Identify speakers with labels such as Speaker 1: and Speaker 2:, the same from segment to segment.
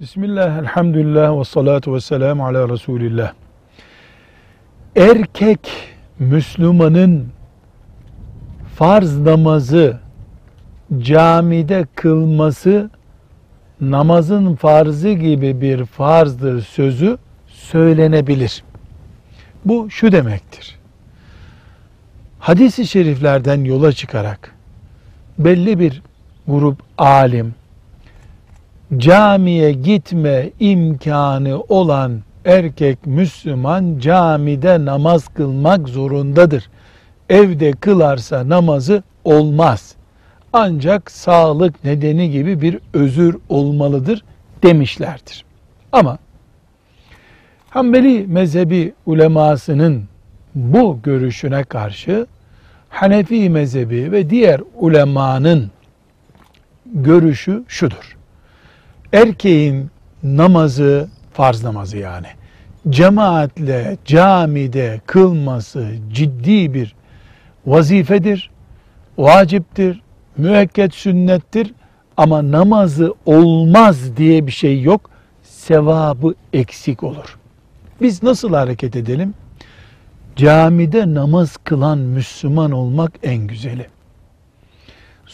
Speaker 1: Bismillah, elhamdülillah ve salatu ve selamu ala Resulillah. Erkek Müslümanın farz namazı camide kılması namazın farzı gibi bir farzdır sözü söylenebilir. Bu şu demektir. Hadis-i şeriflerden yola çıkarak belli bir grup alim camiye gitme imkanı olan erkek Müslüman camide namaz kılmak zorundadır. Evde kılarsa namazı olmaz. Ancak sağlık nedeni gibi bir özür olmalıdır demişlerdir. Ama Hanbeli mezhebi ulemasının bu görüşüne karşı Hanefi mezhebi ve diğer ulemanın görüşü şudur. Erkeğin namazı, farz namazı yani, cemaatle camide kılması ciddi bir vazifedir, vaciptir, müekket sünnettir ama namazı olmaz diye bir şey yok, sevabı eksik olur. Biz nasıl hareket edelim? Camide namaz kılan Müslüman olmak en güzeli.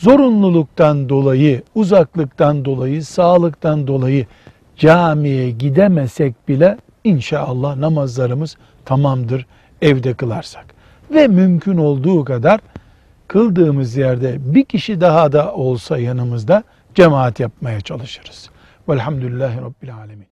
Speaker 1: Zorunluluktan dolayı, uzaklıktan dolayı, sağlıktan dolayı camiye gidemesek bile inşallah namazlarımız tamamdır evde kılarsak. Ve mümkün olduğu kadar kıldığımız yerde bir kişi daha da olsa yanımızda cemaat yapmaya çalışırız. Velhamdülillahi Rabbil Alemin.